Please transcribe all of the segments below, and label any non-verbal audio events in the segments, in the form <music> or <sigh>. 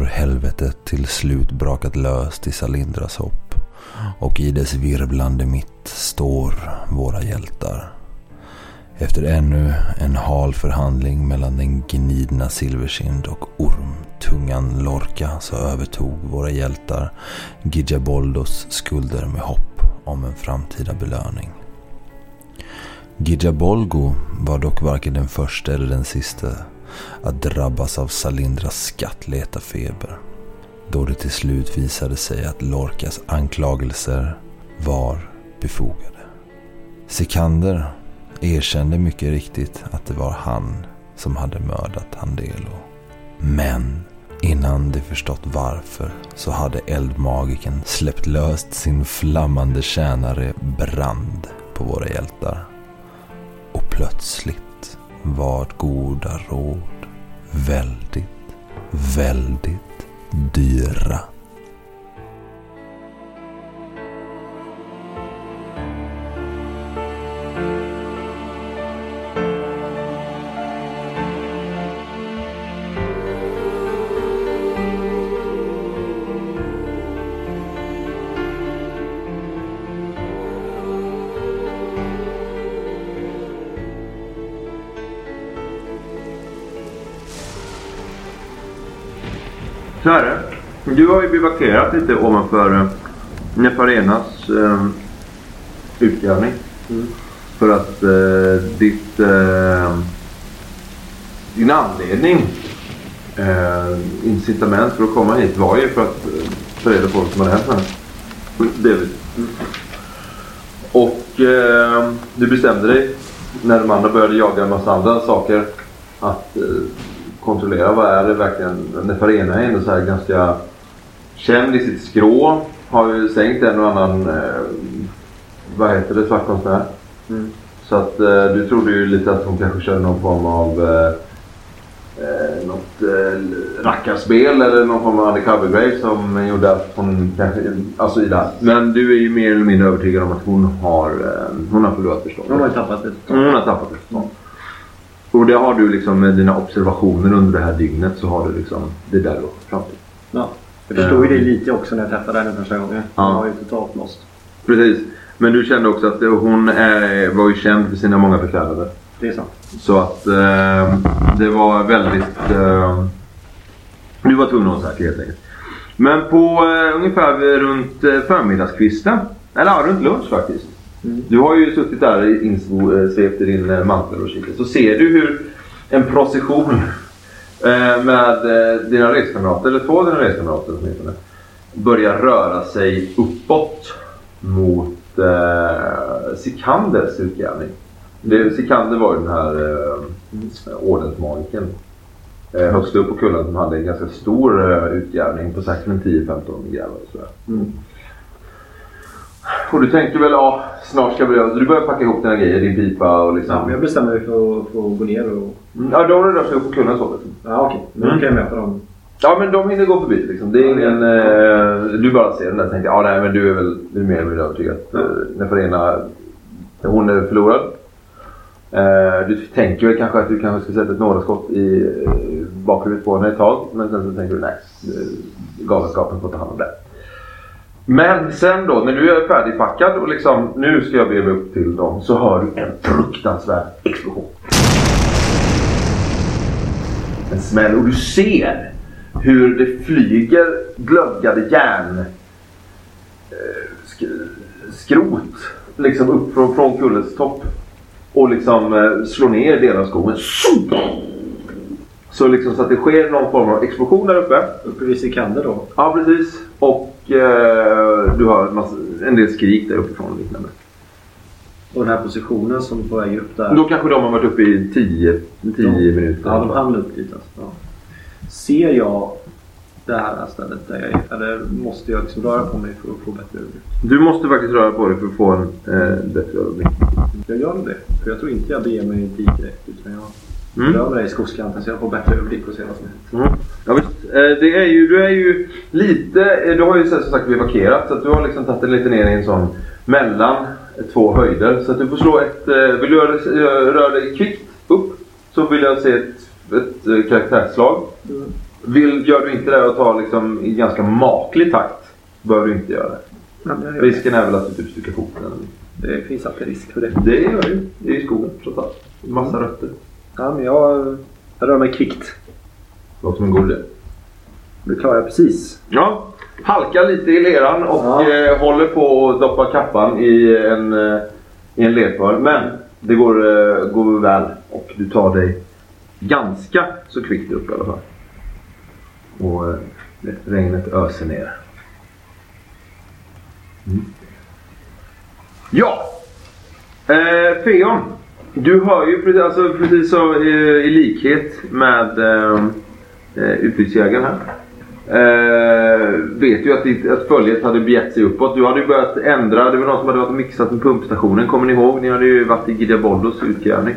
har helvetet till slut brakat löst i Salindras hopp. Och i dess virvlande mitt står våra hjältar. Efter ännu en hal förhandling mellan den gnidna Silversind och ormtungan Lorca så övertog våra hjältar Gijaboldos skulder med hopp om en framtida belöning. Gijabolgo var dock varken den första eller den sista att drabbas av Salindras skattletarfeber. Då det till slut visade sig att Lorcas anklagelser var befogade. Sikander erkände mycket riktigt att det var han som hade mördat Handelo. Men innan de förstått varför så hade eldmagiken släppt löst sin flammande tjänare Brand på våra hjältar. Och plötsligt vart goda råd väldigt, väldigt dyra. Bivakterat lite ovanför eh, Nefarenas eh, utgrävning. För att eh, ditt, eh, din anledning, eh, incitament för att komma hit var ju för att eh, ta reda på vad som hade hänt med henne. David. Och eh, du bestämde dig när de andra började jaga en massa andra saker att eh, kontrollera vad är det verkligen. Nefarena är ändå så här ganska känd i sitt skrå. Har ju sänkt en och annan, eh, vad heter det, svartkonstnär. Så att eh, du trodde ju lite att hon kanske körde någon form av eh, eh, något eh, rackarspel eller någon form av undercover-grej som gjorde att hon kanske, alltså i det här. Men du är ju mer eller mindre övertygad om att hon har, eh, hon har förlorat förståndet. De har tappat det. Hon har tappat det. Ja. Och det har du liksom med dina observationer under det här dygnet så har du liksom det där då fram till. Ja. Jag förstod ju det lite också när jag träffade henne första gången. Ja. Hon var ju totalt lost. Precis. Men du kände också att hon är, var ju känd för sina många förklädnader. Det är sant. Så att eh, det var väldigt... Eh, du var tvungen att ha säker helt enkelt. Men på eh, ungefär runt eh, förmiddagskvisten, eller ja, runt lunch faktiskt. Du har ju suttit där insvept i din eh, mantel och kikat. Så ser du hur en procession eh, Eh, med eh, dina reskamrater, eller två av dina reskamrater åtminstone, börjar röra sig uppåt mot eh, Sikanders utgärning. Det, Sikander var ju den här eh, ordensmagiken. Eh, högst upp på kullen som hade en ganska stor eh, utgärning på säkert 10-15 grävare. och sådär. Och du tänker väl, ja, snart ska vi göra... Du börjar packa ihop dina grejer, din pipa och liksom... Ja, jag bestämde mig för att, för att gå ner och... Mm, Ja, då har du rört sig upp på kullen så. Liksom. Ja, okej. Men då kan jag med på dem. Ja, men de hinner gå förbi liksom. Det är ingen... Eh, du bara ser den där och tänker, ja nej men du är väl du är mer eller mindre övertygad att eh, Neferena, hon är förlorad. Eh, du tänker väl kanske att du kanske ska sätta ett nådaskott i eh, bakhuvudet på henne ett tag. Men sen så tänker du, nej, eh, galenskapen får ta hand om det. Men sen då, när du är färdigpackad och liksom, nu ska jag be mig upp till dem, så hör du en fruktansvärd explosion. En smäll och du ser hur det flyger glödgade järn eh, sk- skrot liksom upp från, från kullens topp och liksom eh, slår ner delar av skogen. Så liksom så att det sker någon form av explosion där uppe. Uppe vid Sikander då. Ja, precis. Och eh, du hör en, massa, en del skrik där uppifrån och liknande. Och den här positionen som är på väg upp där. Då kanske de har varit uppe i 10 10 minuter. Ja, de hann upp dit alltså. Ja. Ser jag det här stället där jag är? Eller måste jag liksom röra på mig för att få bättre överblick? Du måste faktiskt röra på dig för att få en eh, bättre överblick. Jag gör det. För jag tror inte jag beger mig dit direkt. Utan jag Mm. rör mig i skogskanten så jag får bättre överblick och ser vad som händer. Mm. Ja, visst. Eh, det är ju, du är ju lite... eh, Du har ju som sagt bivakerat så att du har liksom tagit dig lite ner i en sån mellan två höjder. Så att du får slå ett... eh, Vill du röra, röra dig kvickt upp så vill jag se ett, ett karaktärsslag. Vill, gör du inte det och tar liksom i ganska maklig takt behöver du inte göra det. Ja, Risken är väl att du typ styckar foten det. finns alltid risk för det. Det gör ju. Det är i skogen trots allt. Massa rötter. Ja, men jag, jag rör mig kvickt. Låter som en god idé. Det klarar jag precis. Ja, halkar lite i leran och Ja. eh, håller på att doppa kappan i en, eh, i en lerpöl. Men det går, eh, går väl och du tar dig ganska så kvickt upp i alla fall. Och eh, regnet öser ner. Mm. Ja! Eh, Feon. Du hör ju precis, alltså, precis så, eh, i likhet med ehm, eh, utbytesjägaren här. Eh, vet ju att, ditt, att följet hade begett sig uppåt. Du hade ju börjat ändra. Det var någon som hade varit och mixat med pumpstationen. Kommer ni ihåg? Ni hade ju varit i Gideaboldos utgrävning.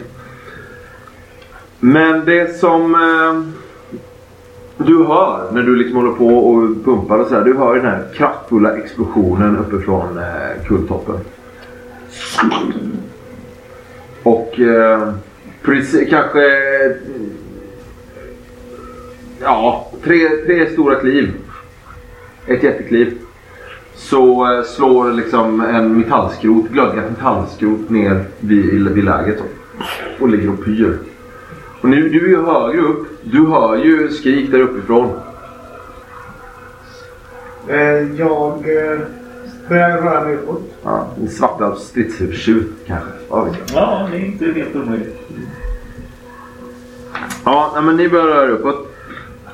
Men det som eh, du hör när du liksom håller på och pumpar och sådär. Du hör ju den här kraftfulla explosionen uppifrån eh, kulltoppen. Och eh, precis, kanske ja, tre, tre stora kliv. Ett jättekliv. Så eh, slår liksom en metallskrot, glödgat metallskrot ner vid, vid läget. Och ligger och pyr. Och nu, du är ju högre upp. Du hör ju skrik där uppifrån. Eh, jag eh, börjar röra mig uppåt. Ja, en svarta stridshuvudtjut kanske. Vad vet jag. Ja, det är inte helt omöjligt. Ja, men ni börjar röra er uppåt.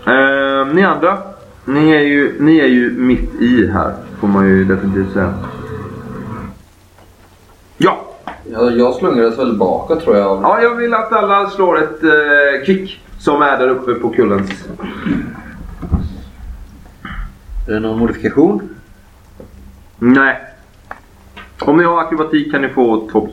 Eh, ni andra, ni är, ju, ni är ju mitt i här. Får man ju definitivt säga. Ja, Ja, jag slungades väl bakåt tror jag. ja jag vill att alla slår ett eh, kick som är där uppe på kullens. Är det någon modifikation? Nej. Om ni har akrobatik kan ni få två.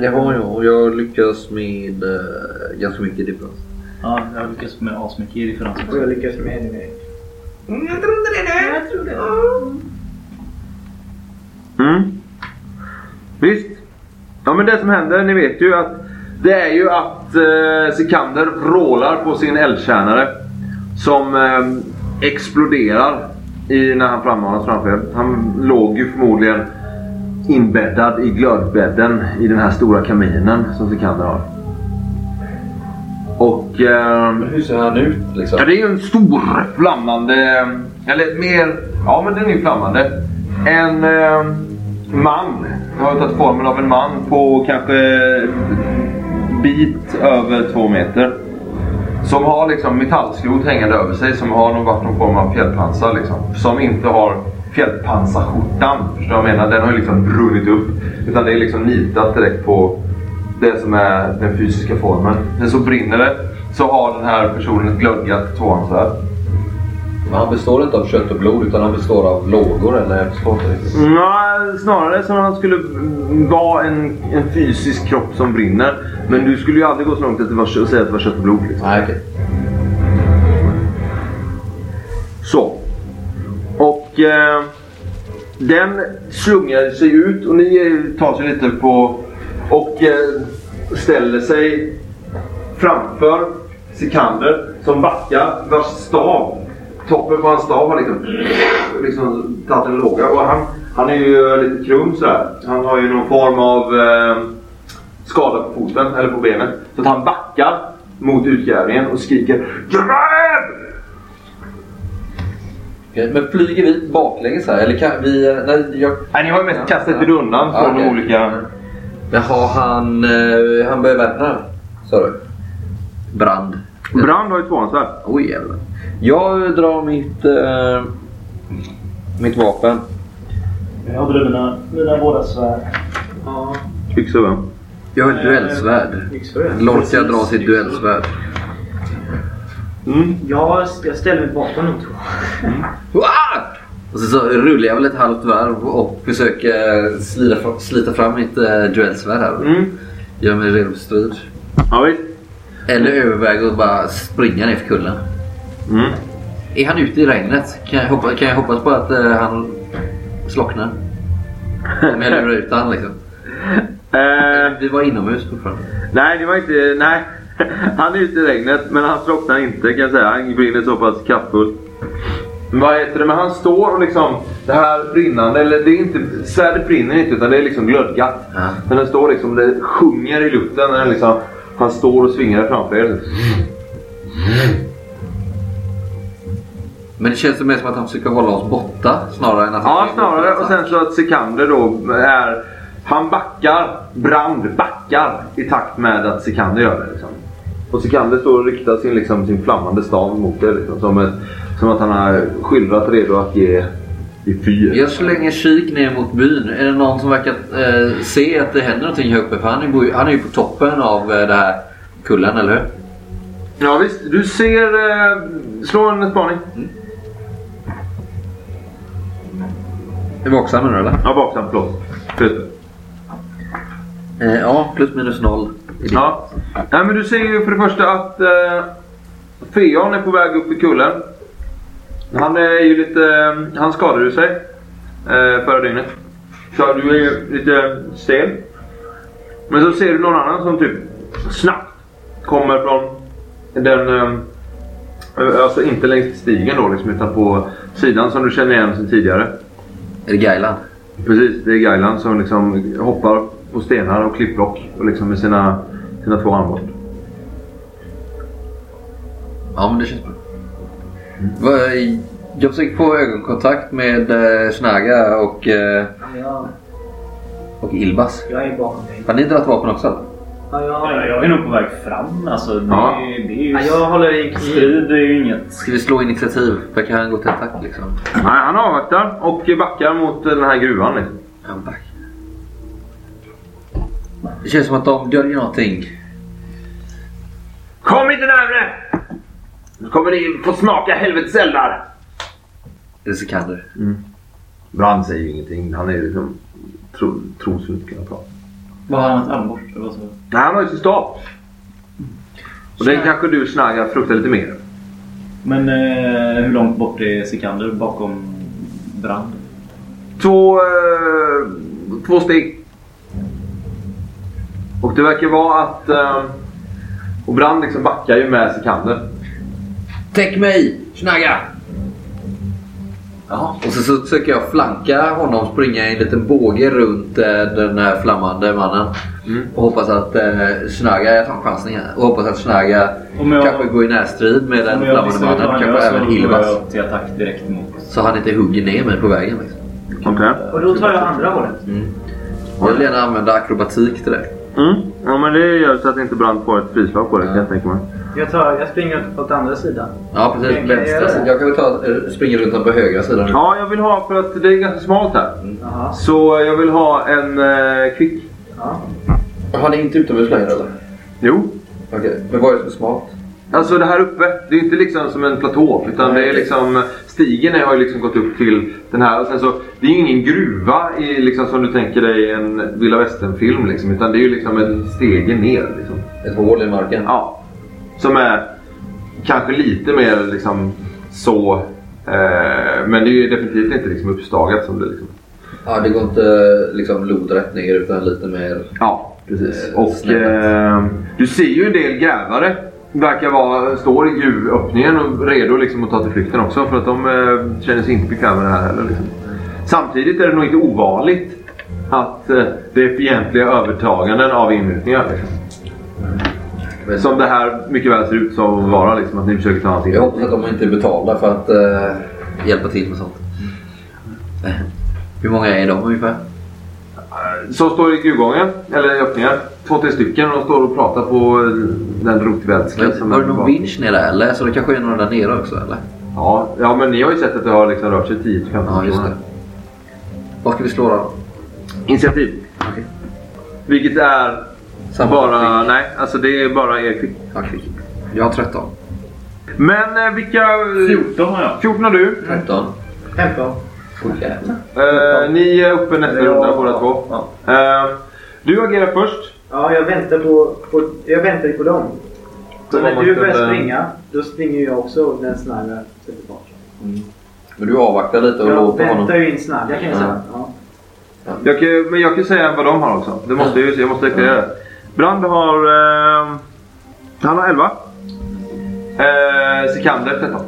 Det har jag och jag lyckas med uh, ganska mycket differens. Ja, jag lyckas med asmycket i differens Och också. jag lyckas med ännu mer. Mm. Visst. Ja men det som händer, ni vet ju att det är ju att eh, Sikander vrålar på sin eldtjänare. Som eh, exploderar i, när han frammanas framför. Han låg ju förmodligen inbäddad i glödbädden i den här stora kaminen som Sikander har. Och... Eh, Men hur ser han ut liksom? Ja, det är ju en stor flammande... Eller mer... Ja, men den är ju flammande. En eh, man. Jag har tagit formen av en man på kanske bit över två meter. Som har liksom metallskrot hängande över sig som har någon, varit någon form av fjällpansar liksom. Som inte har fjällpansarskjortan. Förstår du vad jag menar? Den har ju liksom brunnit upp. Utan det är liksom nitat direkt på det som är den fysiska formen. Men så brinner det så har den här personen ett glödgat tvåhandsvärd. Han består inte av kött och blod utan han består av lågor eller? Jag förstår inte riktigt. Nej, snarare som han skulle vara en, en fysisk kropp som brinner. Men du skulle ju aldrig gå så långt att, det var, att säga att det var kött och blod. Liksom. Nej okej. Så. Och eh, den slungar sig ut och ni eh, tar sig lite på och eh, ställer sig framför Sikander som backar vars stav, toppen på hans stav har liksom, liksom tagit en låga. Och han, han är ju lite krum sådär. Han har ju någon form av eh, skada på foten eller på benet. Så att han backar mot utgrävningen och skriker GRÄV! Okej, Men flyger vi baklänges här? Eller kan vi... Nej, jag... Nej, ni har ju mest kastat er undan från okej. de olika... Jaha, han, eh, han börjar värna sa du? Brand. Brand har ju tvåhandsvärd. Oj jävlar. Jag drar mitt, eh, mitt vapen. Jag hade mina, mina båda svärd. Ja, Kvicksilver. Jag har ett duellsvärd. yxor. Lorca drar sitt duellsvärd. Mm. Ja, jag ställer mig bakom de två. Ah! Och så, så rullar jag väl ett halvt varv och försöker slita, fram- slita fram mitt eh, duellsvärd här. Mm. Gör mig redo för strid. Ja. Eller överväger att bara springa ner för kullen. Mm. Är han ute i regnet? Kan jag, hoppa, kan jag hoppas på att eh, han slocknar? Om jag lurar ut han liksom. <laughs> Eh, Vi var inomhus fortfarande. nej, det var inte... Nej. <laughs> Han är ute i regnet men han slocknar inte kan jag säga. Han brinner så pass kraftfullt. Men Vad heter det? Men han står och liksom det här brinnande, eller det är inte, svärdet brinner inte utan det är liksom glödgat. Ja. Men den står liksom, det sjunger i luften när den liksom, han står och svingar framför er. Men det känns mer som att han försöker hålla oss borta snarare än att Ja, snarare. Och sen så att Sikander då är... Han backar, Brand backar i takt med att Sikander gör det. Liksom. Och Sikander står och riktar sin, liksom, sin flammande stav mot det. Liksom, som, ett, som att han har skildrat redo att ge i fyr. Jag slänger kik ner mot byn. Är det någon som verkar eh, se att det händer någonting här uppe? För han är, han är ju på toppen av eh, det här kullen, eller hur? Ja visst, du ser... Eh, slå en spaning. Är vaksam menar du eller? Ja, baksam. Förlåt. Förlåt. Eh, ja, plus minus noll. Ja. Nej, men du ser ju för det första att eh, Freon är på väg upp i kullen. Han är ju lite... Han skadade sig eh, förra dygnet. Så du är ju lite stel. Men så ser du någon annan som typ snabbt kommer från den... Eh, alltså inte längs stigen då liksom, utan på sidan som du känner igen sedan tidigare. Är det Gailan? Precis, det är Gailan som liksom hoppar på stenar och klippblock och liksom med sina, sina två armbågar. Ja, men det känns bra. Jag försöker få ögonkontakt med eh, Snaga och, eh, Ja, och Ilbas. jag är bakom dig. Har ni dragit vapen också? Ja, Ja, jag, jag är nog på väg fram. Alltså, det, Ja. är, det är ju... ja, jag håller i kniv. Strid är ju inget... Ska vi slå initiativ? Verkar han gå till attack liksom? Nej, han avvaktar och backar mot den här gruvan. Liksom. Han. Det känns som att de döljer någonting. Kom inte närmre! Nu kommer ni få smaka helvetets eldar! Det är Sikander. Brand säger ju ingenting. Han är ju liksom tro, trosfullt kunna prata. Vad har han? Ett armborst? eller vad så? Nej, han har ju sin stav. Och den kanske du Snaga fruktar lite mer. Men eh, hur långt bort är Sikander bakom Brand? Två, eh, två steg. Och det verkar vara att... Eh, och Brand liksom backar ju med Sikander. Täck mig! Snaga! Jaha. Och så, så försöker jag flanka honom, springa i en liten båge runt eh, den här flammande mannen. Mm. Och hoppas att eh, Snaga, jag tar en chansning här, och hoppas att jag- kanske går i närstrid med den flammande mannen. han Kanske gör även Hilvas. jag till attack direkt mot... Så han inte hugger ner mig på vägen. Liksom. Okej. Och då tar jag andra hållet. Jag vill gärna använda akrobatik till det. Mm. Ja men det gör så att inte Brand får ett frislag på det kan jag tänka mig. Jag, tar, jag springer åt andra sidan. Ja precis, jag vänstra sidan. Jag kan väl ta, eh, springa runt på högra sidan. Ja, jag vill ha för att det är ganska smalt här. Jaha. Så jag vill ha en eh, kvick. Ja. Har ni inte utomhus längre eller? Jo. Okej, men vad är det som är smart? Alltså det här uppe, det är inte liksom som en platå. Utan det är liksom, stigen har ju liksom gått upp till den här. Och sen så, det är ju ingen gruva i, liksom, som du tänker dig en Villa Västern-film. Liksom, utan det är ju liksom en stege ner. Liksom. Ett hål i marken? Ja. Som är kanske lite mer liksom så. Eh, men det är ju definitivt inte liksom uppstagat som det liksom. Ja, det går inte liksom lodrätt ner utan lite mer... Ja, precis. Eh, Och eh, du ser ju en del grävare. Verkar vara, står i gruvöppningen och redo liksom att ta till flykten också. För att de eh, känner sig inte bekväma med det här heller. Liksom. Samtidigt är det nog inte ovanligt att eh, det är fientliga övertaganden av inmutningar. Liksom. Men Som det här mycket väl ser ut som att vara. Liksom, att ni försöker ta hans jag hoppas att de inte är betalda för att eh, hjälpa till med sånt. Hur många är de ungefär? Som står i gruvgången, eller i öppningen. Två, tre stycken och de står och pratar på eh, den rotvälsken. som Var det någon vinsch ner där eller? Så det kanske är några där nere också eller? Ja, ja, men ni har ju sett att det har liksom rört sig 10-15 Ja, just det. Vad ska vi slå då? Initiativ. Okej. Vilket är bara... Nej, alltså det är bara er klick. Ja, klick. Jag har 13. Men eh, vilka... 14 har jag. 14 har du. 13. 15. Åh jävlar. Eh, ni är uppe nästa Ja. runda båda två. Ja. Eh, du agerar först. Ja, jag väntar på, på, jag väntar ju på dem. Så när du börjar springa, då springer jag också den snarare sätter fart. Men du avvaktar lite och Jag låter honom... väntar ju in snabbt, kan jag säga. Ja. Jag kan, men jag kan säga vad de har också. Det måste jag, ju- jag måste deklarera det. Brand har... Eh, Han har 11. Eh, Sikander 13.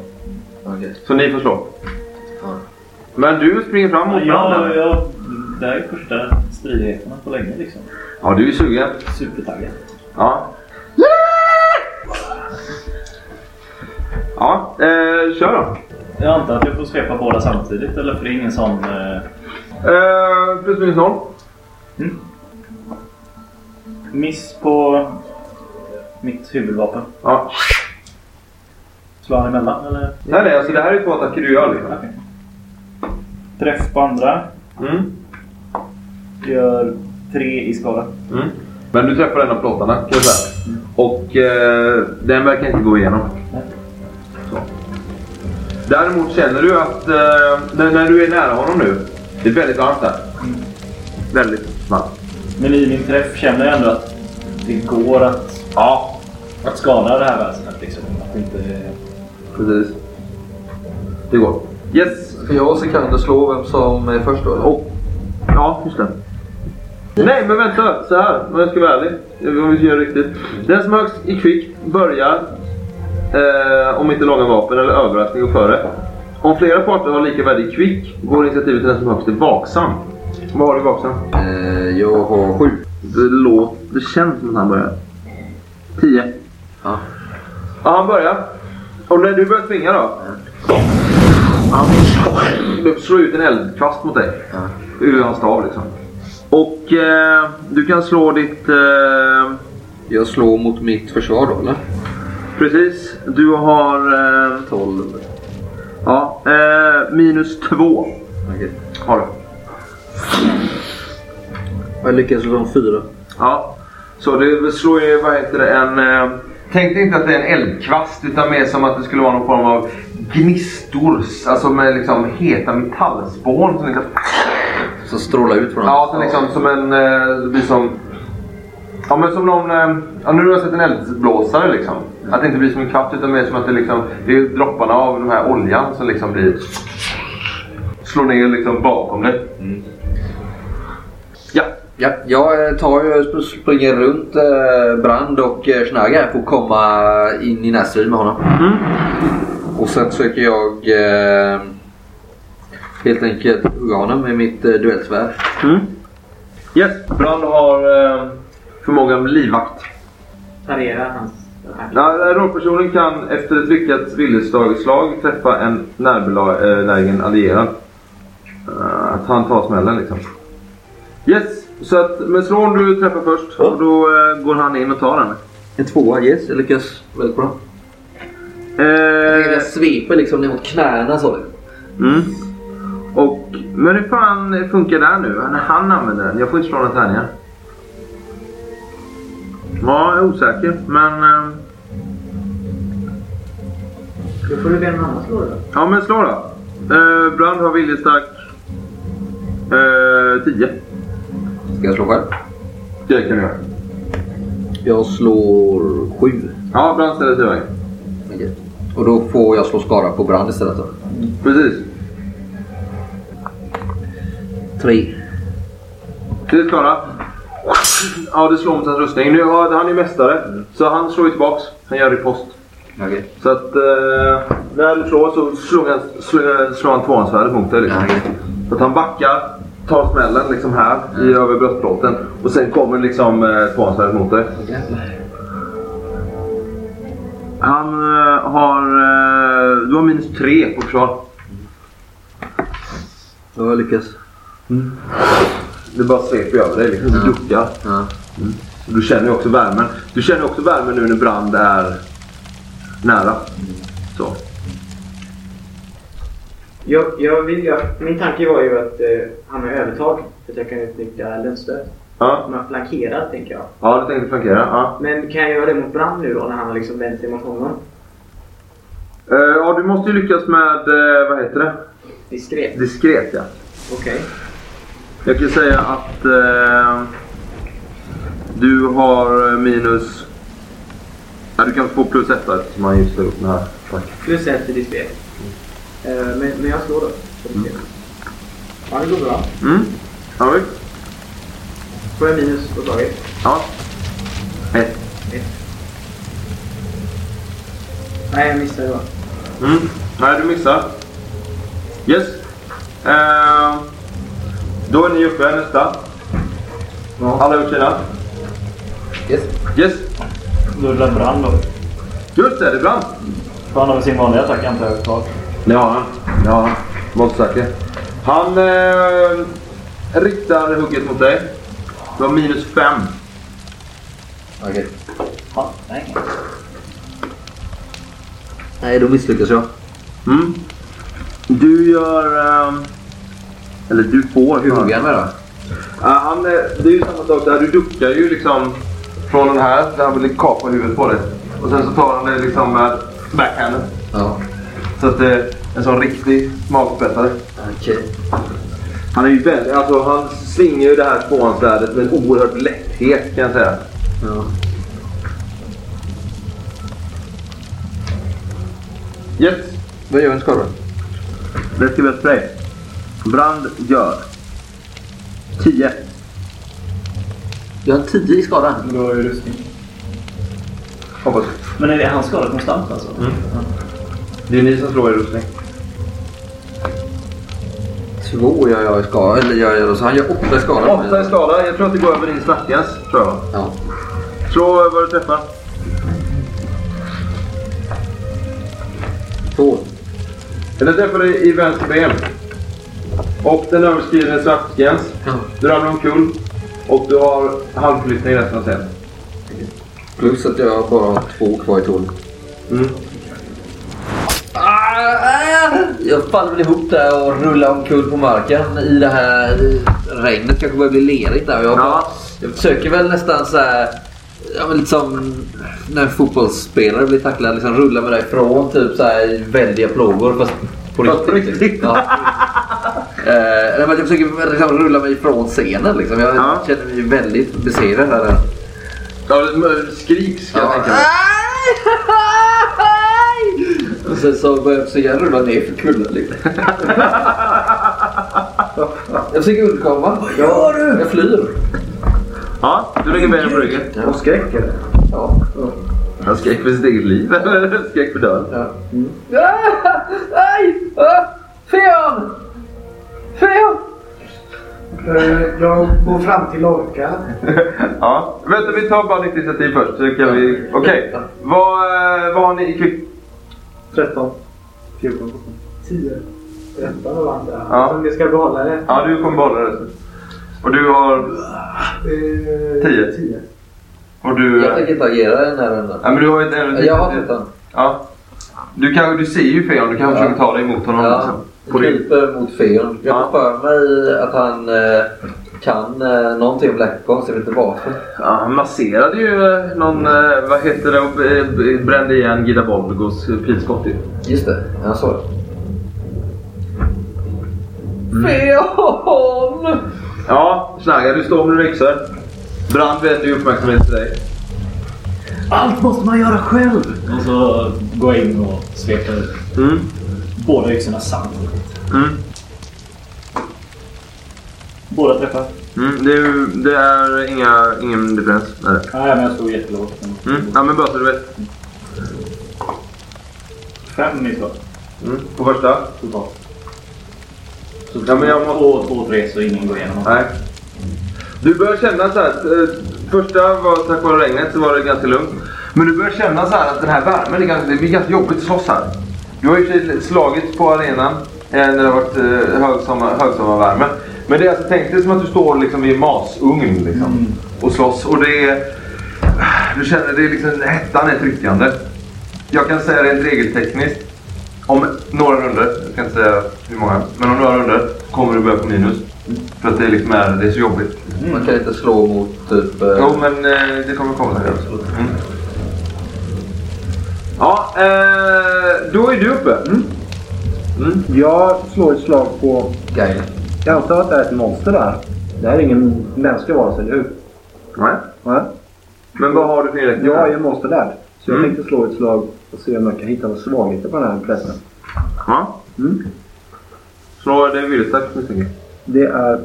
Okej. Så ni får slå. Ja. Men du springer fram mot Ja, branden. ja, det här är första stridigheterna på länge liksom. Ja, du är sugen. Supertaggad. Ja. Ja, eh, kör då. Jag antar att jag får svepa båda samtidigt eller för det är ingen sån... Eh, Eh, plus minus noll. Miss på mitt huvudvapen. Ja. Slår han emellan eller? Nej, nej, alltså det här är två attacker du gör liksom. Okej. Träff på andra. Mm. Gör tre i skada. Mm. Men du träffar en av plåtarna kan jag säga. Och eh, den verkar inte gå igenom. Så. Däremot känner du att eh, när, när du är nära honom nu. Det är väldigt varmt där. Väldigt varmt. Men i min träff känner jag ändå att det går att, Ja, att skada det här väsendet. Liksom. Att det inte... precis. Det går. Yes. Ska jag och Sikander slå vem som är först då? eller? Och, ja, just det. Nej, men vänta. Så här. Om jag ska vara ärlig. Om vi ska göra riktigt. Den som högst i kvick börjar, eh, om inte långa vapen eller överraskning, går före. Om flera parter har lika värde i kvick går initiativet till den som högst är vaksam. Vad har du i vaksam? Eh, jag har sju. Det, låter, det känns som att han börjar. 10. Ja. Ja, han börjar. Och när du börjar svinga då? Han slår, slår ut en eldkvast mot dig. Ja. Ur hans stav liksom. Och eh, du kan slå ditt... Eh, Jag slår mot mitt försvar då eller? precis. Du har... Eh, 12. ja, eh, minus 2 Okej. har du. Jag lyckas slå fyra. Ja. Så det slår ju, vad heter det, en... Eh, tänk dig inte att det är en eldkvast utan mer som att det skulle vara någon form av gnistor. Alltså med liksom heta metallspån som liksom... Så stråla ut från Ja, så liksom som en... Eh, det blir som... Ja men som någon... Eh, ja, nu har jag sett en eldblåsare liksom. Att det inte blir som en kvast utan mer som att det liksom... Det är dropparna av den här oljan som liksom blir... Slår ner liksom bakom dig. Ja. Ja, jag eh, tar ju, sp- springer runt eh, Brand och eh, Schneider här för att komma in i närstrid med honom. Mm. Och sen försöker jag eh, helt enkelt hugga honom med mitt eh, duellsvärd. Mm. Yes. Brand har eh, förmågan livvakt. Parera hans. Ja, rollpersonen kan efter ett lyckat viljeslagslag träffa en närbelägen allierad. Att han tar smällen liksom. Yes, så att med slår du träffar först och då eh, går han in och tar den. En tvåa, yes. Jag lyckas väldigt bra. Eh, Jag sveper liksom ner mot knäna så. mm. Och, men hur fan funkar det här nu? När han använder den? Jag får inte slå några tärningar. Ja, jag är osäker men... Eh, Då får du be någon annan slå det då. ja men slå då. Eh, Brand har viljestark eh, 10. Ska jag slå själv? Det kan du göra. Jag slår sju. Ja, Brand ställer sig i vägen. Okej. Och då får jag slå skada på Brand istället då. Precis. Tre. Tre skada. Ja, det slår mot hans rustning. Nu, ja, han är mästare. Så han slår ju tillbaks. Han gör ripost. Okej. Så att eh, när du slår så slår han, slår, han tvåhandsvärdet mot dig. Liksom. Okej. Så att han backar, tar smällen liksom här i över bröstplåten. Och sen kommer liksom eh, tvåhandsvärdet mot dig. Han eh, har... Eh, du har minus tre på försvar. Ja, jag lyckas. Det bara sveper över dig liksom. Du duckar. Ja. Du känner ju också värmen. Du känner också värmen nu när brand är nära. Så. Jag, jag vill, jag, min tanke var ju att eh, han har övertag. För att jag kan utnyttja lundstöd. Ja, Man flankerar tänker jag. ja du tänkte flankera. Ja. Men kan jag göra det mot Brand nu då när han har liksom vänt sig mot honom? Eh, ja, du måste ju lyckas med, eh, vad heter det? Diskret. Diskret ja. Okej. Jag kan säga att eh, du har eh, minus... Ja, du kan få plus ett där eftersom han just har gjort den här. Tack. Plus ett till diskret. Eh, men, men jag slår då. diskret. Ja, det går bra. Mm. Ja, vi. Får jag minus på slaget? ja. Ett. Ett. Nej, jag missade det. Mm. Nej, du missar. Yes. Eh, då är ni uppe nästa. Alla har gjort sina? Yes. Yes. Då är det brand då. Just det, det brann. För han har väl sin vanliga attack antar jag. Det har han. Det har han. Var inte säker. Han eh, riktar hugget mot dig. Du har minus fem. Okej. Ja, nej. Nej, då misslyckas jag. Mm. Du gör... ehm, eller du får. Hur hugger han med då? Ja, han, eh, det är ju samma sak där. Du duckar ju liksom från den här där han vill kapa huvudet på dig. Och sen så tar han det liksom med backhanden. Ja. Så att det är en sån riktig magspetsare. Okej. Han är ju väldigt, alltså han svingar ju det här tvåhandsvärdet med en oerhörd lätthet kan jag säga. Ja. Yes, Vad gör en skada? det ska vi ha spray. Brand gör 10. Jag har 10 i skada. Men du har ju rustning. Hoppas. Men är det hans skada konstant alltså? Mm. Det är ni som slår i rustning. Två gör jag i skada. Eller gör jag, så han gör åtta i skada. 8 i skada. Jag tror att det går över din smärtgräns. Tror jag. Ja. Slå vad du träffar. Två. Den träffar dig i vänster ben. Och den överskrider en smärtgräns. Ja. Du ramlar omkull. Och du har halvförflyttning resten av scenen. Plus att jag bara har två kvar i tån. Mm. Jag faller väl ihop där och rullar omkull på marken i det här regnet. kanske börjar bli lerigt där. Jag, Ja. jag försöker väl nästan så här... Ja, men lite som när en fotbollsspelare blir tacklad. Liksom rulla mig därifrån typ så här i väldiga plågor. Fast på riktigt. riktigt. <laughs> Ja. Eh, jag försöker liksom rulla mig ifrån scenen. Liksom. Jag Ja. känner mig väldigt besegrad här. Ja, det skriks kan jag tänka mig. <laughs> Och sen så börjar jag försöka rulla ner för kullen liksom. Jag försöker undkomma. Vad gör du? Jag flyr. Ja, du lägger benen på ryggen. Och skräck eller? Ja. Han skräck för sitt eget liv eller skräck för döden? ja. Ah, Nej! Ah, Feon! Feon! Eh, Jag går fram till Lorca. ja. Vänta, vi tar bara ditt initiativ först. Så kan vi... Okej. Vad, eh, vad har ni i kvick? 13. 14. 10. 13 och andra. Ja. Om vi ska behålla det. Ja, du kommer behålla resten. Och du har... Eh, Tio. 10. Och du... Jag tänker inte agera den här rundan. Ja, men du har ju ett... Jag har 13. Ja. Du, kan, du ser ju Feon. Du kan Ja. försöka ta dig emot honom. Ja. Liksom. Kryper mot Feon. Jag Ja. får för mig att han eh, kan eh, någonting om Blackbox. Jag vet inte varför. Ja, han masserade ju eh, någon... Eh, vad heter det? Och, eh, brände igen Gida Bolgos pilskott ju. Just det, jag såg det. Feon! Ja, Snagga, du står med växer. Brand vänder ju uppmärksamhet till dig. Allt måste man göra själv! Och så går jag in och sveper Mm. båda yxorna samtidigt. Mm. Båda träffar. Mm. Det, är, det är inga, ingen differens. Nej. Nej, men jag stod jättelågt. Mm. Ja, men bara så du vet. Fem skott Mm. På första? totalt. Så Ja, men jag må- två, två, tre så ingen går igenom. Nej. Du börjar känna så här. att, eh, Första var tack vare regnet så var det ganska lugnt. Men du börjar känna så här att den här värmen, är ganska, det blir ganska jobbigt att slåss här. Du har ju slagit på arenan eh, när det har varit eh, högsommar, högsommarvärme. Men det är alltså, tänk dig som att du står liksom vid en masugn liksom, och slåss. Och det är... Du känner det är liksom, hettan är tryckande. Jag kan säga rent regeltekniskt. Om några runder, jag kan inte säga hur många, men om några runder kommer du börja på minus. För att det liksom är, det är så jobbigt. Man kan inte slå mot typ... eh, Jo, men eh, det kommer komma också. Mm. Ja, eh, då är du uppe. Mm. Jag slår ett slag på... Guide. Jag antar att det är ett monster där. Det här är ingen mänsklig varelse, eller hur? Nej. Nej. Men vad har du för inriktning? Jag är ju monster där. Så jag Mm. tänkte slå ett slag och se om jag kan hitta några svagheter på den här prästen. Ja. Mm. Slå det viljestarkt misstänker jag. Det är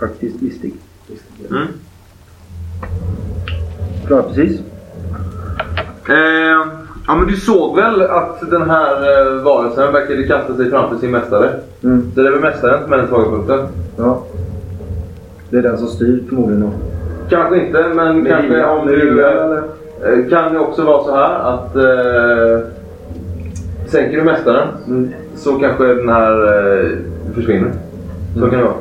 faktiskt listig. Mm. Klarar precis. Eh, Ja men du såg väl att den här eh, varelsen verkade kasta sig framför sin mästare? Mm. Så det är väl mästaren som är den svaga punkten? Ja. Det är den som styr förmodligen då. Kanske inte, men Med kanske vilja- om du... eh, Kan det också vara så här att... Eh, sänker du mästaren Mm. så kanske den här eh, försvinner. Så kan det vara.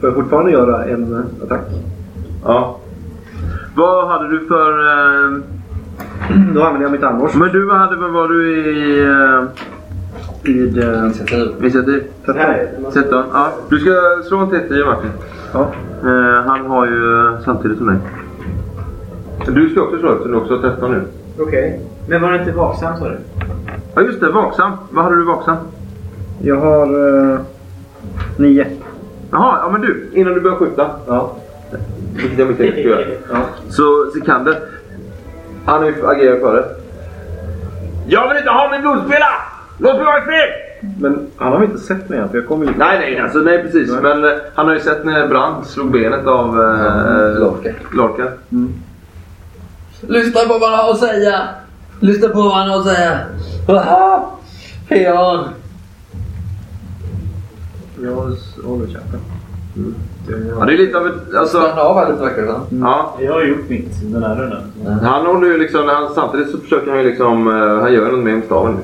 Får jag fortfarande göra en attack? Ja. Vad hade du för... Eh, Då använder jag mitt armborst. men du, vad hade, vad var du i... Eh, Vid... Eh, Initiativ. initiativ? 13. 13? Ja. Du ska slå en T10 Martin. Ja. Eh, han har ju eh, samtidigt som dig. Du ska också slå eftersom du också har 13 nu. Okej. Men var det inte vaksam sa du? Ja just det, vaksam. Vad hade du vaksam? Jag har... Eh, nio. Jaha, ja men du. Innan du börjar skjuta. Ja. Vilket jag misstänker att du gör. ja. Så Sikander. Han har ju agerat före. Jag vill inte ha min blodspelare! Låt mig vara i fred! Men han har inte sett mig än för jag kommer ju... Nej, nej, alltså, nej precis. Nej. Men eh, han har ju sett när Brand slog benet av eh, Lorca. Lorca. Lyssna på vad han har att säga. Lyssna på vad han har att säga. Aha! Peon. Jag håller käften. Ja, det är lite av ett... Alltså, Stanna av här lite verkar det ja, Jag har gjort mitt den här rundan. han håller ju liksom... Han, samtidigt så försöker han ju liksom... eh, han gör något med staven.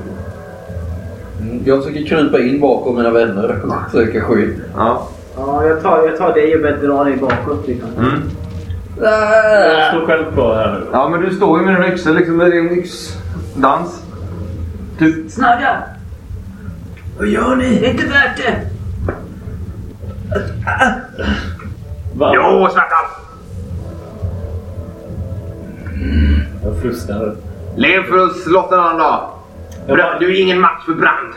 Mm, Jag försöker krypa in bakom mina vänner och söka skydd. Ja. Ja, jag tar, jag tar dig och börjar dra dig bakåt liksom. Mm. Jag Ah! står själv kvar här nu. Ja, men du står ju med din yxa liksom. Med din yxdans. Typ. Snagga! Vad gör ni? Det är inte värt det! Va? Jo, Svartan! Jag frustar. Lev för oss Lotta en annan dag. Bara- Du är ingen match för Brand.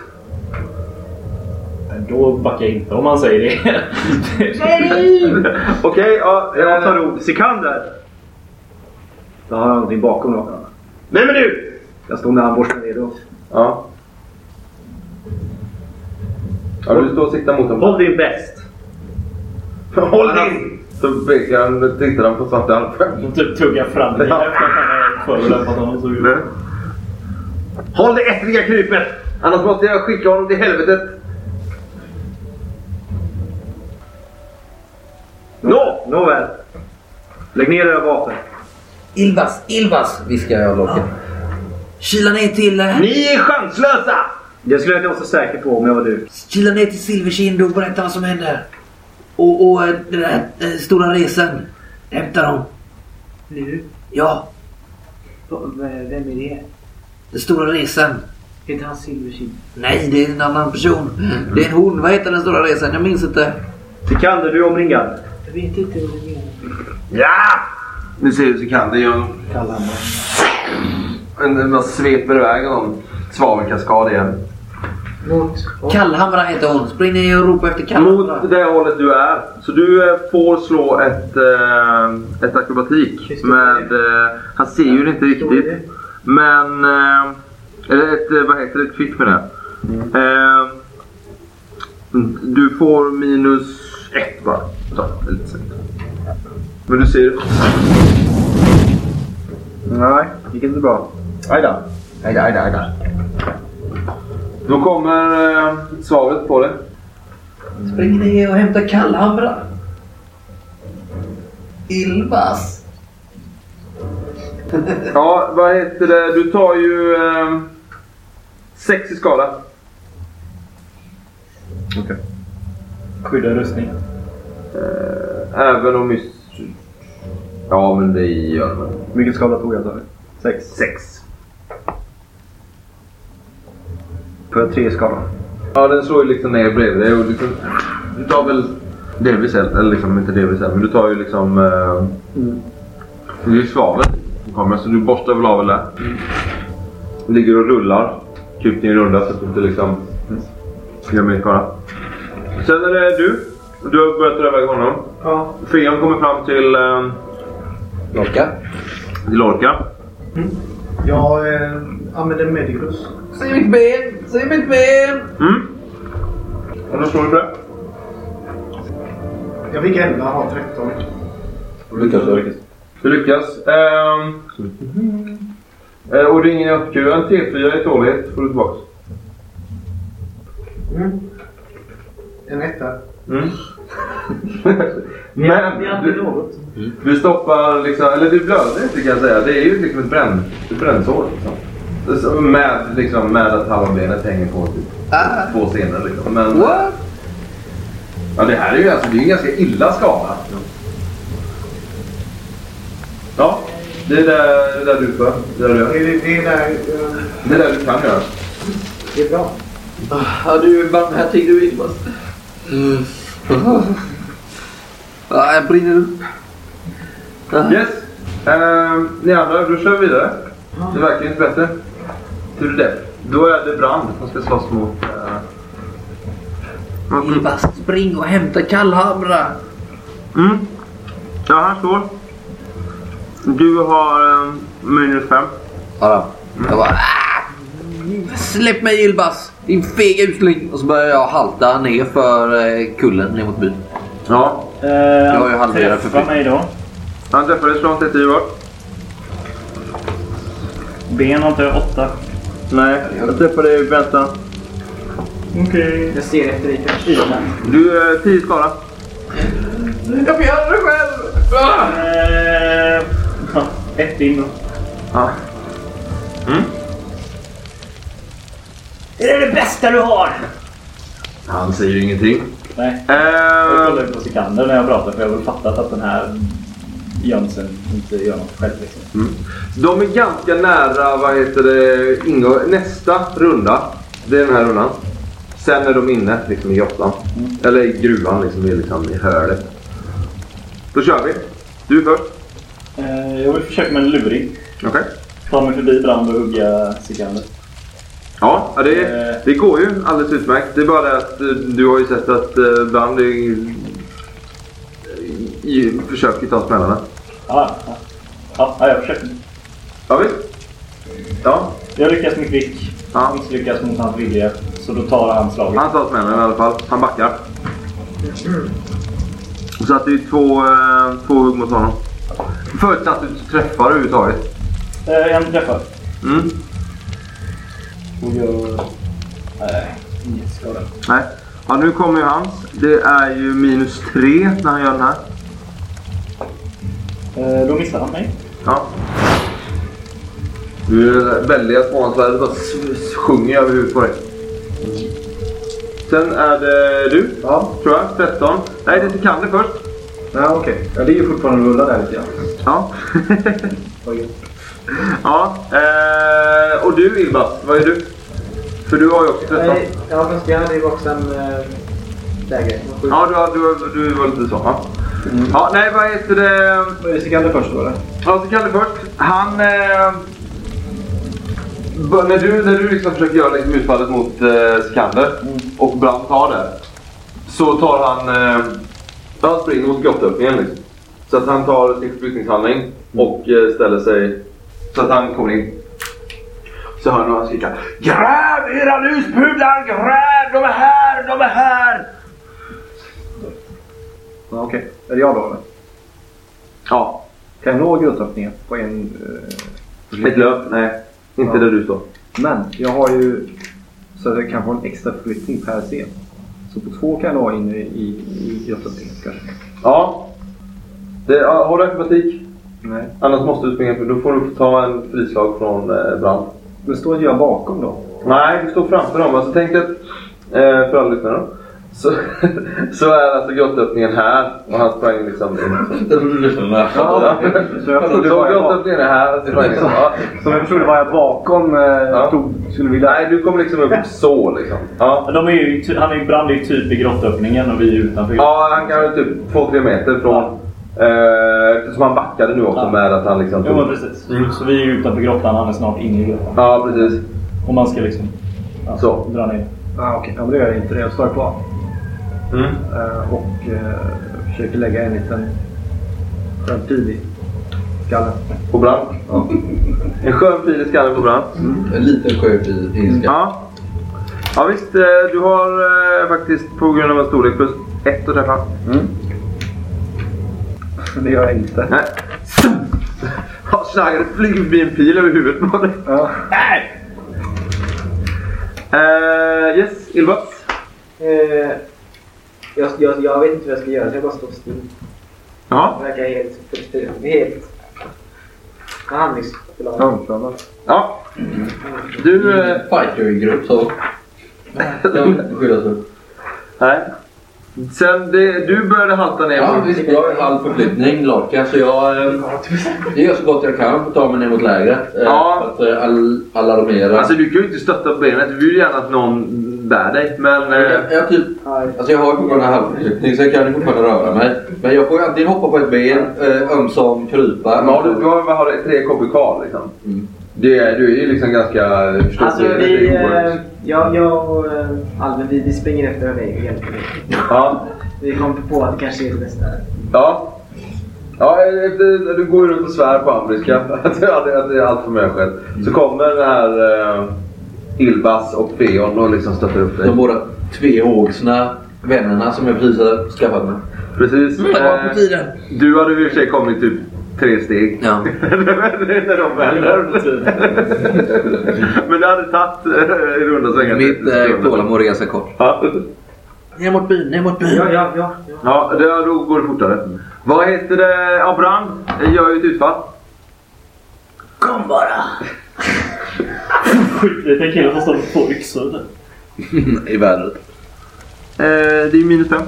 Då backar jag inte om man säger det. <laughs> Okej, ja. Jag tar ord. Sikander! Då har jag någonting bakom då. Vem är du? Jag står med armborsten redo. Ja. Ja, du står och siktar mot honom. Håll din bäst! Håll din! Så pekar han, tittar han på Svarte Alf. Och typ tuggar fram förolämpat honom. Så Nej. Håll det äckliga krypet! Annars måste jag skicka honom till helvetet. Nå! Nåväl. Lägg ner era vapen. Ilvas, Ilvas, viskar jag Lorca. Kila ner till... eh, Ni är chanslösa! Det skulle jag inte vara så säker på om jag var du. Kila ner till Silverkind och berätta vad som händer. Och, och eh, den där eh, stora resan. Hämta dem. Nu? Ja, V- Vem är det? den stora resan. Heter han Silverkind? Nej, det är en annan person. Det är en hon. Vad heter den stora resan? Jag minns inte. Sikander, du är omringad. Jag vet inte vad du menar. Ja! Nu ser du så kan det ju en... Sveper iväg någon svavelkaskad igen. Mot? Kallhamra heter hon. Spring ner och ropa efter Kallhamra. Mot det hållet du är. Så du eh, får slå ett, eh, ett akrobatik. Med, eh, han ser ju inte riktigt. Men... Eh, eller ett, eh, vad heter det? Ett kvitt med det. Mm, du får minus ett bara. Så, lite sent. Men du ser... Nej, det gick inte bra. Aj då. Aj, aj, aj, aj. Då kommer eh, svaret på det. Spring ner och hämta Kallhamra. Ilvas. <laughs> Ja, vad heter det? Du tar ju eh, sex i skada. Skydda rustning. Eh, även om just... Ja, men det gör man. Hur mycket skada tog jag? Sex. Sex. Får jag tre i skada? Ja, den slår ju liksom ner bredvid dig och liksom... Du tar väl delvis eld, eller liksom inte delvis eld, men du tar ju liksom... Eh, Det är ju svavel som kommer, så du borstar väl av väl där. Ligger och rullar. Kupningen rundar så att du inte liksom... Gör mer skada. Sen är det du. Du har börjat dra iväg honom. Ja. Freon kommer fram till, eh, Lorca. till Lorca. Jag eh, använder Medicus. Se mitt ben! Se mitt ben! Mm. Slår du på det. Jag fick 11, har 13. Lyckas du? Du lyckas. Eh, och ringen är uppkuren. T4 i tålighet får du tillbaka. Mm. En etta. Mm. <laughs> Har Men du, du stoppar liksom, eller du blöder inte kan jag säga. Det är ju liksom ett, bränn, ett brännsår. Liksom. Det är så- Med, liksom, med att halva benet hänger på typ, Ah. två scener. Liksom. Men, What? Ja, det här är ju alltså, det är en ganska illa skada. Ja, det är där, det är där du för. Det är där du Det är, det är där... eh, Det är där du kan göra. Det är bra. Ja, du är barmhärtig du Ilbas. Mm. Ja, jag brinner upp. Ah. Yes. Ehm, ni andra, då kör vi vidare. Det verkar inte bättre. Hur är det? Då är det Brand som ska slåss mot... Uh, Ilbas, spring och hämta kallhamra. mm. Ja, han står. Du har um, minus fem. Ja, då. Jag bara... "Ah! Släpp mig Ilbas! Din fega usling! Och så börjar jag halta ner för eh, kullen ner mot byn. Ja. Uh, har ju halverat för Träffa mig då. Han träffades från 30 bort. Ben har inte jag åtta. Nej, jag träffade dig i väntan. Okej. Jag ser efter dig kanske. Du är 10 skada. Jag får göra det själv! Ah! Ja, ett in då. Ja. Mm. Är det det bästa du har? Han säger ingenting. Nej. Jag Ehm, kollade på Sikander när jag pratade för jag har väl fattat att den här Jönsson inte gör något själv. Liksom. De är ganska nära vad heter det, ingå, nästa runda. Det är den här rundan. Sen är de inne liksom, i grottan. Eller i gruvan, liksom, i, liksom, i hölet. Då kör vi. Du först. Eh, jag vill försöka med en luring. Okej. Ta mig förbi brand och hugga Sikander. Ja, det, Eh. det går ju alldeles utmärkt. Det är bara det att eh, du har ju sett att eh, Brand är i, i, försöker ta smällarna. Ja, ja. ja, ja jag försöker. Ja, visst. Ja, Jag lyckas med kvick. Ja. Misslyckas mot hans vilja. Så då tar han slaget. han tar smällen i alla fall. Han backar. Så att det är två, eh, två hugg mot honom. Förutsatt att du träffar överhuvudtaget. Eh, en träffar. Mm. Och gör... Nej, inget skada. Nej. Ja, nu kommer ju hans. Det är ju minus tre när han gör den här. Eh, då missar han mig. Ja. Du är väldiga svansvärdet bara sjunger över huvudet på dig. Sen är det du, Ja, tror jag. 13. Nej, det är Sikander först. ja okej. Ja, det är ju fortfarande rullar där lite grann. Ja. Ja. Eh, och du Ilbas, vad är du? För du har ju också 13. Nej, ja, fast jag hade ju också en äh, läge. Ja, du, du, du var lite så. Ja. Ja, nej vad heter det? Vad är Sikander först då eller? Ja, Sikander först. Han... Eh, när du, när du liksom försöker göra liksom utfallet mot eh, Sikander och Brand tar det. Så tar han... Eh, han springer mot grottöppningen liksom. Så att han tar sin förflyttningshandling och eh, ställer sig så att han kommer in. Så hör han skrika Gräv era luspudlar! Gräv! De är här! De är här! Ja, okej. Är det jag då eller? Ja, Kan jag nå grundöppningen på en... eh, ett löp. Nej, inte Ja. där du står. Men jag har ju... Så att jag kan få en extra förflyttning per scen. Så på två kan jag nå in i, i, i grundöppningen kanske. Ja. Det, ja, har du akrobatik? Nej. Annars måste du springa för då får du ta en frislag från eh, Brand. Men står inte jag bakom då? Nej, du står framför dem. Alltså tänk att, eh, för alla lyssnare så, <laughs> så är alltså grottöppningen här och han sprang liksom. Ja, så jag trodde det var grottöppningen är här och så sprang liksom. Ja. Så jag förstod det var jag bakom eh, tog, skulle vilja... Nej, du kommer liksom upp så liksom. Ja. De är ju, han är ju brand ju typ i grottöppningen och vi är utanför. Ja, han kan väl typ 2-3 meter från... Eh, eftersom han backade nu också Ja. med att han liksom... Jo men precis. Så vi är ju utanför grottan, han är snart inne i grottan. Ja, precis. Och man ska liksom ja, Så. dra ner. Ah, okej. Ja, men det gör jag inte. Det. Jag står kvar. Mm. Eh, och eh, försöker lägga en liten skön pil i skallen. På Brand. Ja. <laughs> En skön pil i skallen på Brand. En liten sjöp i ilska. Ja. Ja visst, eh, du har faktiskt på grund av en storlek plus ett att träffa. Men <laughs> det gör jag inte. Nej. Ja, Schneider flyger förbi en pil över huvudet på dig. Ja. Uh, yes, Ilbats. Eh, jag, jag, jag vet inte vad jag ska göra så jag bara står still. Ja. Jag verkar helt frustrerad. Helt handlingsförlamad. ja. Du... eh, Fighter i grupp så. De skyddas upp. nej. Sen det, du började halta ner Ja visst, jag har halv förflyttning, Lorca, så jag eh, det gör så gott jag kan för att ta mig ner mot lägret. eh, Ja. För att eh, alarmera. Alltså du kan ju inte stötta på benet. Du vill gärna att någon bär dig. Men... eh, jag, jag, typ, alltså jag har ju fortfarande halvförflyttning så jag kan ju fortfarande röra mig. Men jag får ju antingen hoppa på ett ben, eh, ömsom krypa. Men har du, du har, vad har du, tre kvar liksom? Mm. Det, är- du är ju liksom ganska... förstår Alltså vi, eh, jag, jag och eh, Albin vi, vi springer efter dig och hjälper dig. Ja. Vi kom på att det kanske är det bästa. Ja. Ja, efter, du går ju runt och svär på ambriska <laughs> att det är allt för mig själv. Så kommer den här uh, Ilbas och Feon och liksom stöttar upp dig. De båda tvehågsna vännerna som jag precis har skaffat mig. Precis. Det var på Eh, tiden. du hade i och för sig kommit typ tre steg. Ja. <laughs> När de vänder. <laughs> Men det hade tagit uh, i runda svängar. Mitt 30 eh, tålamod är ganska kort. Ja. Ner mot byn, ner mot byn. Ja, ja, ja. ja. Ja, det, då går det fortare. Vad heter det? Brand gör ju ett utfall. Kom bara! <laughs> Skitliten kille som står med två yxor. <laughs> I vädret. Eh, det är minus fem.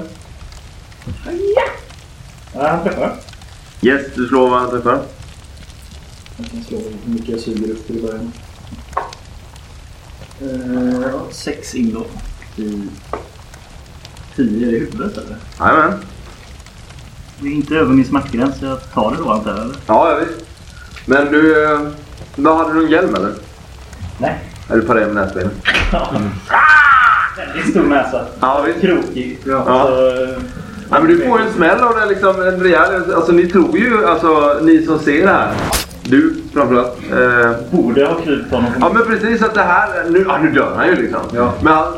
Ja, han träffar. Yes, du slår vad han träffar. Jag kan slå hur mycket jag suger upp till i början. Eh, sex in då. I tio i huvudet eller? Jajamän. Det är inte över min smärtgräns så jag tar det då antar jag eller? Ja, ja, visst. Men du... eh, Vad hade du en hjälm eller? Nej. Är du på det med näsbenen? Väldigt stor näsa. Ja, visst. Krokig. Ja. Så, eh, Ja, men du får en smäll av det liksom. En rejäl... Alltså ni tror ju, alltså ni som ser det här. Du framförallt. Eh, borde ha krypt honom ja men precis att det här... Nu, ja, nu dör han ju liksom. Men han...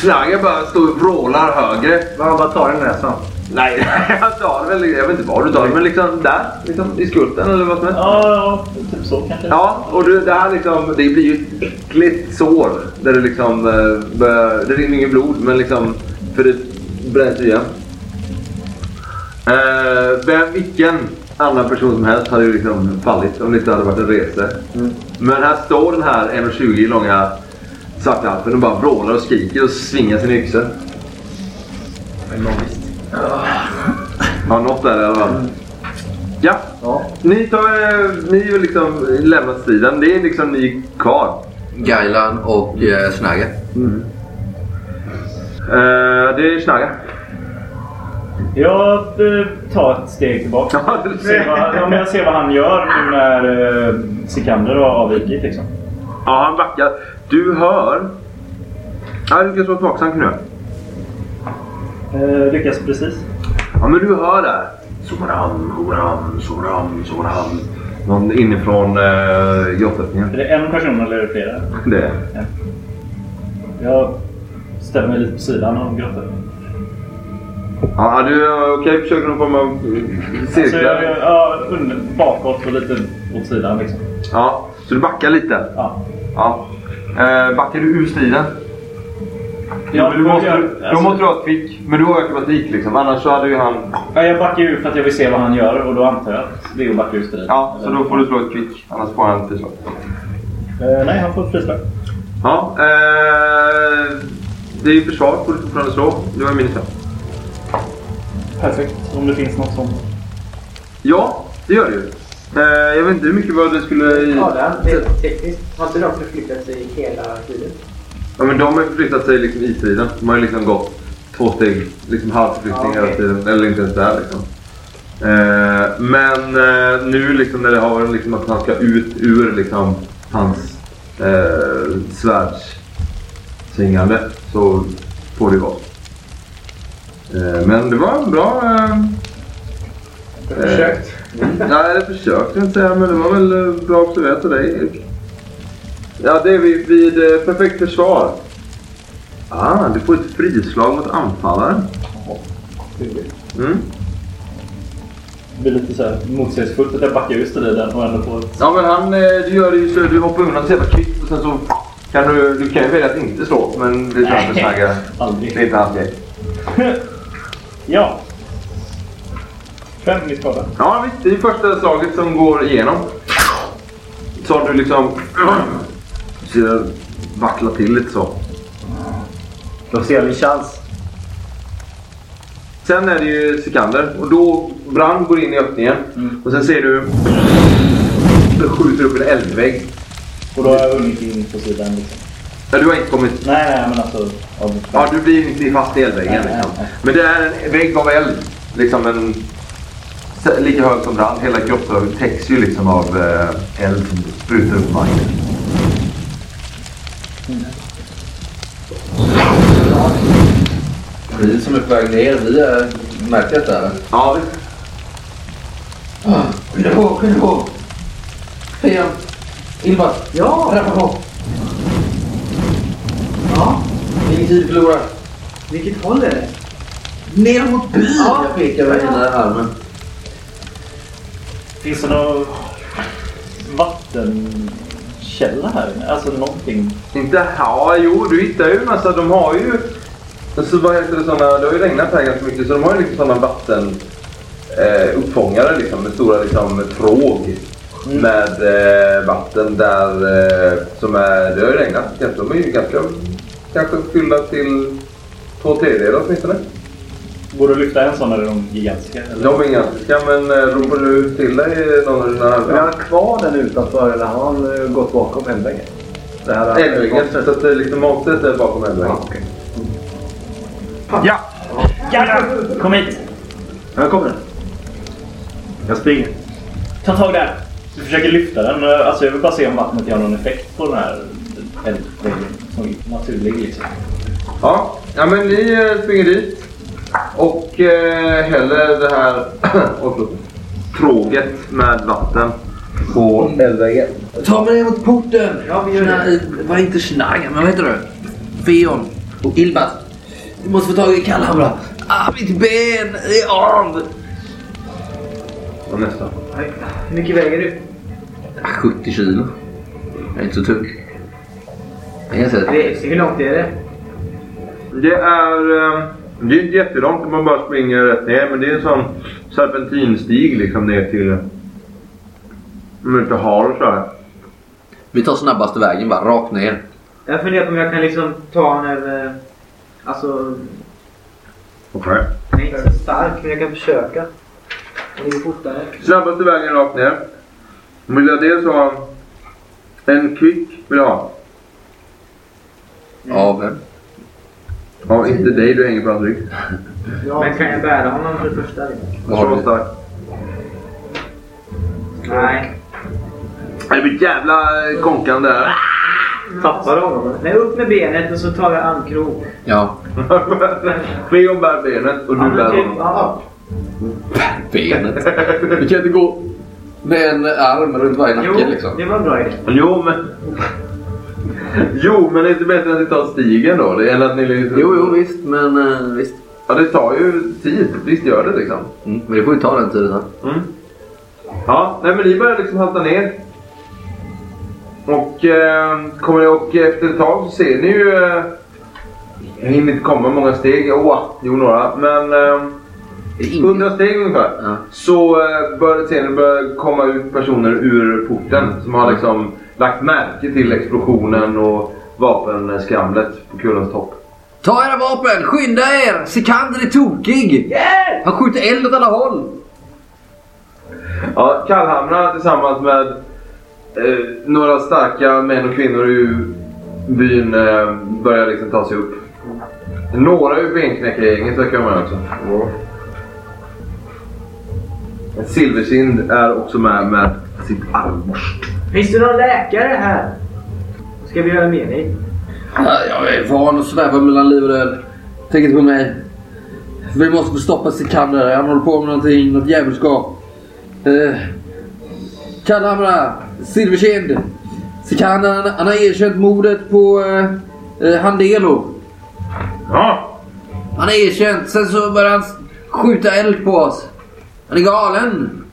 Slager bara står och vrålar högre. Man bara tar den näsan. Nej, <laughs> jag tar det väl... Jag vet inte var du tar det, men liksom där. Liksom, I skulten eller vad som helst. Ja, ja, typ så kanske. Ja, och du, det här liksom, det blir ju ett äckligt sår. Där det liksom, eh, det rinner inget blod, men liksom, för det bränns igen. Eh, vem, vilken annan person som helst hade ju liksom fallit om det inte hade varit en rese. Men här står den här 1,20 långa svartalfen och bara vrålar och skriker och svingar sin yxa. Ja, något där i alla fall. Ja. Ni, tar, eh, ni vill liksom lämna striden. Det är liksom ni kvar. Gailan och eh, Snagge. Eh, det är Schnagger. Jag eh, tar ett steg tillbaka. Ja, du Ser vad, ja, men jag ser vad han gör nu när eh, Sikander har avvikit. Liksom. Ja, han backar. Du hör... Ja, du kan slå kan du göra. Eh, lyckas precis. Ja, men du hör där. Soram, soram, soram, soram. Någon inifrån uh, grottöppningen. Är det en person eller är det flera? Det är Jag ställer mig lite på sidan av grottan. Ja, du... Okej, försöker någon form av Alltså, cirklar. jag, jag, ja, under, bakåt och lite åt sidan liksom. Ja, så du backar lite. Ja. Ja. Eh, backar du ur striden? Ja, men du måste, då alltså- måste du ha ett kvick. Men du har akrobatik liksom. Annars så hade ju han... Ja, jag backar ur för att jag vill se vad han gör och då antar jag att det är att backa ur striden. Ja, så då får du slå ett kvick. Annars får han ett frislag. Eh, nej, han får ett frislag. Ja, eh, det är ju försvar. får du fortfarande slå. Du har minus. Perfekt. Om det finns något som... Ja, det gör det ju. Eh, jag vet inte hur mycket vad det skulle... Adam, rent tekniskt. Har inte de förflyttat sig hela tiden? Ja, men de har ju förflyttat sig liksom i striden. De har ju liksom gått två steg, liksom halvförflyttning Ja, hela okej. tiden. Eller inte ens där liksom. Eh, men eh, nu liksom när det har varit liksom att han ska ut ur liksom hans eh, svärdssvingande så får det vara. Eh, men det var en bra... Eh, Försökt. Nej, det försökte jag inte säga, men det var väl eh, bra observerat av dig. Ja, det är vid, vid eh, perfekt försvar. Ah, du får ett frislag mot anfallaren. Mm. blir lite så här motsägelsefullt att jag backar ur striden och ändå får... Ja men han, eh, du gör det ju så du hoppar undan så jävla kvickt och sen så kan du, du kan ju välja att inte slå men det är klart att snagga. <laughs> Aldrig. Det är inte hans <laughs> grej. Ja. Fem i skada. Ja visst, det är första slaget som går igenom. Så har du liksom... <clears throat> Ser vackla till lite så. Då ser min chans. Sen är det ju sekander och då Brand går in i öppningen och sen ser du... Det skjuter upp en eldvägg. Och då har jag hunnit in på sidan liksom. Ja, du har inte kommit... Nej, nej, men alltså... Av... Ja, du blir inte fast i eldväggen. Nej, nej, Liksom. nej. Men det är en vägg av eld. Liksom en... Lika hög som Brand. Hela kroppshögen täcks ju liksom av eh, eld som sprutar upp marken. Vi som är på väg ner, vi är, detta eller? Ja, visst. Skynda på, skynda på! Fejan! Ilva! Ja! Rappa på! Ja. Ingen tid att förlora. Vilket håll är det? Ner mot byn! Ja. Jag pekar med ena armen. Finns det någon vattenkälla här inne? Alltså någonting? Inte... Ja, jo, du hittar ju en massa. De har ju... Alltså, vad heter det såna, Det har ju regnat här ganska mycket så de har ju liksom sådana vatten... Eh, uppfångare liksom med stora liksom tråg. Med eh, vatten där eh, som är... Det har ju regnat. De är ju ganska... Kanske fyllda till två tredjedelar åtminstone. Går det att lyfta en sån eller är de gigantiska? Eller? De är gigantiska men eh, ropar du till dig någon av dina... Men är han kvar den utanför eller har han eh, gått bakom eldväggen? Eldväggen. Så att det är liksom monstret är bakom eldväggen. Ja, okej. Ja! Ja! Kom hit! Här kommer den. Jag springer. Ta tag där! Du försöker lyfta den. Alltså jag vill bara se om vattnet gör någon effekt på den här eldväggen. Som är naturlig liksom. Ja, ja men ni eh, springer dit och eh, häller det här förlåt, <clears throat> tråget med vatten på eldväggen. Ta mig ner mot porten! Ja, vi gör det. Schna- Vad inte Schnaggen, men vad heter du? Feon och Ilbas. Vi måste få tag i Kallhamra. Ah, mitt ben är av! Och nästa. Hur mycket väger du? Ah, 70 kilo. Jag är inte så tung. Jag kan säga Det- Hur långt är det? Det är, eh, det är inte jättelångt om man bara springer rätt ner men det är en sån serpentinstig liksom ner till... Om du inte har så här. Vi tar snabbaste vägen bara, rakt ner. Jag funderar på om jag kan liksom ta honom över... Alltså... Okej. Jag är inte så stark men jag kan försöka. Det går fortare. Snabbaste vägen rakt ner. Vill jag dels ha en kvick vill jag ha. Av vem? Ja, inte dig, du hänger på hans rygg. Men kan jag bära honom för det första? Vad har Så du? stark. Nej. Det blir jävla konkande där. Tappar du honom? Nej, upp med benet och så tar jag armkrok. Ja, <laughs> Feon bär benet och du bär typ, honom. ja. benet. Vi kan inte gå med en arm runt varje Jo, nacke liksom. det var en bra idé. Jo, men... <laughs> Jo, men det är inte bättre att ni tar stigen då? Är att ni liksom... Jo, jo visst, men eh, visst. Ja, det tar ju tid. Visst gör det liksom. Mm, men det får ju ta den tiden. här. Mm. Ja, nej men ni börjar liksom halta ner. Och, eh, kommer ni, och efter ett tag så ser ni ju... Eh, jag hinner inte komma många steg. Åh, jo några. Men eh, Det är ingen- 100 steg ungefär. Ja. Så eh, börjar ser ni börjar komma ut personer ur porten. Som har liksom lagt märke till explosionen och vapenskramlet på kullens topp. Ta era vapen! Skynda er! Sikander är tokig! Han skjuter eld åt alla håll! Ja, Kallhamra tillsammans med eh, några starka män och kvinnor i byn eh, börjar liksom ta sig upp. Några ur benknäckargänget verkar vara med också. Silversind är också med med sitt armborst. Finns det någon läkare här? Ska vi göra med dig? Ja, Jag är van att sväva mellan liv och död. Tänk inte på mig. Vi måste stoppa Sikander. Han håller på med någonting, något djävulskap. Eh, Kallhamra, Silverkind. Sikander, han, har erkänt mordet på eh, eh, Handelo. Ja! Han har erkänt. Sen så börjar han skjuta eld på oss. Han är galen!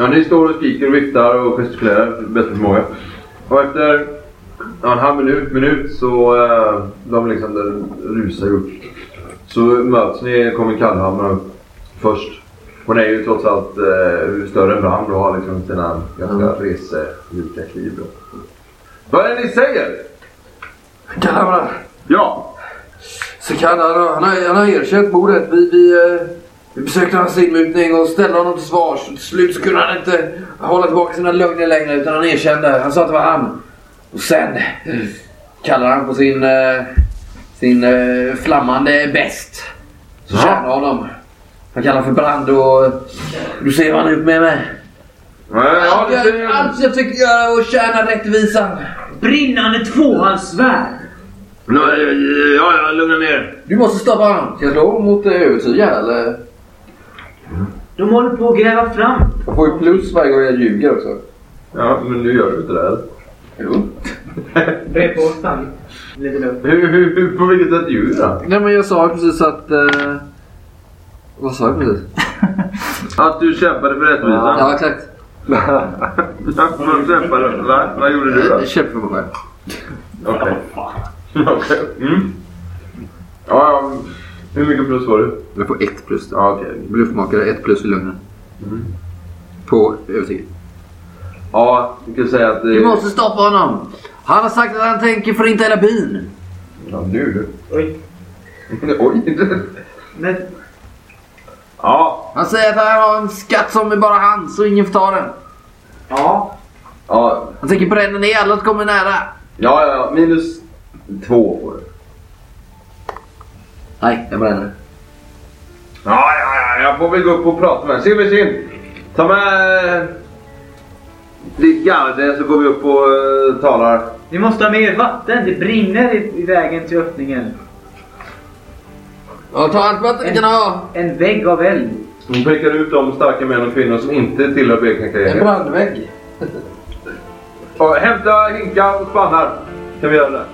Ja, ni står och skriker och viftar och gestikulerar bästa förmåga. Och efter ja, en halv minut, minut så uh, de liksom det rusar upp. Så möts ni, kommer Kallhammar upp först. Hon är ju trots allt uh, större än Bram och har liksom sina ganska Mm. reselika kliv då. Vad är det ni säger? Kallar Ja! Så kan han, han, har, han har erkänt mordet. Vi, vi, eh, vi besökte hans inmutning och ställde honom till svars. Till slut så kunde han inte hålla tillbaka sina lögner längre utan han erkände. Han sa att det var han. Och sen kallar han på sin, eh, sin eh, flammande bäst. Så Ja. känner honom. Han kallar för Brand och du ser vad han är upp med mig. Allt jag, allt jag försökte göra och tjäna rättvisan. Brinnande tvåhandssvärd! Eh, Ja, ja, lugna ner. Du måste stoppa honom. Ska jag slå mot eh, övertyga eller? De håller på att gräva fram. Jag får ju plus varje gång jag ljuger också. Ja, men nu gör du inte det här. Jo. <laughs> Bred på lugnt. Hur, hur, hur, på vilket sätt ljuger du då? Nej men jag sa precis att... Eh... Vad sa jag precis? <laughs> Att du kämpade för rättvisan? Ja exakt. <laughs> Vad kämpade du? Va? Vad gjorde du då? Jag kämpar för mig själv. Okej. Okej. Mm. Ja, ja. Hur mycket plus var du? Jag får ett plus. Ja, okej. Bluffmakare, ett plus i lögnen. På övertygelse. Ja, vi kan säga att... Du måste stoppa honom! Han har sagt att han tänker förinta hela byn. Ja, nu du. Oj. <laughs> Oj. Men Ja. Han säger att han har en skatt som är bara hans och ingen får ta den. ja. Ja, Han tänker bränna ner alla som kommer nära. ja, ja. Minus två får du. Nej, jag bränner. Ja, ja, ja. Jag får väl gå upp och prata med Silversin. Ta med ditt garde så går vi upp och uh, talar. Ni måste ha mer vatten. Det brinner i, i vägen till öppningen. Ja, ta allt vatten ni kan ha. En vägg av eld. Hon pekar ut de starka män och kvinnor som inte tillhör En Blekinge-gänget. brandvägg. Och Hämta hinkar och spannar. Kan vi göra det?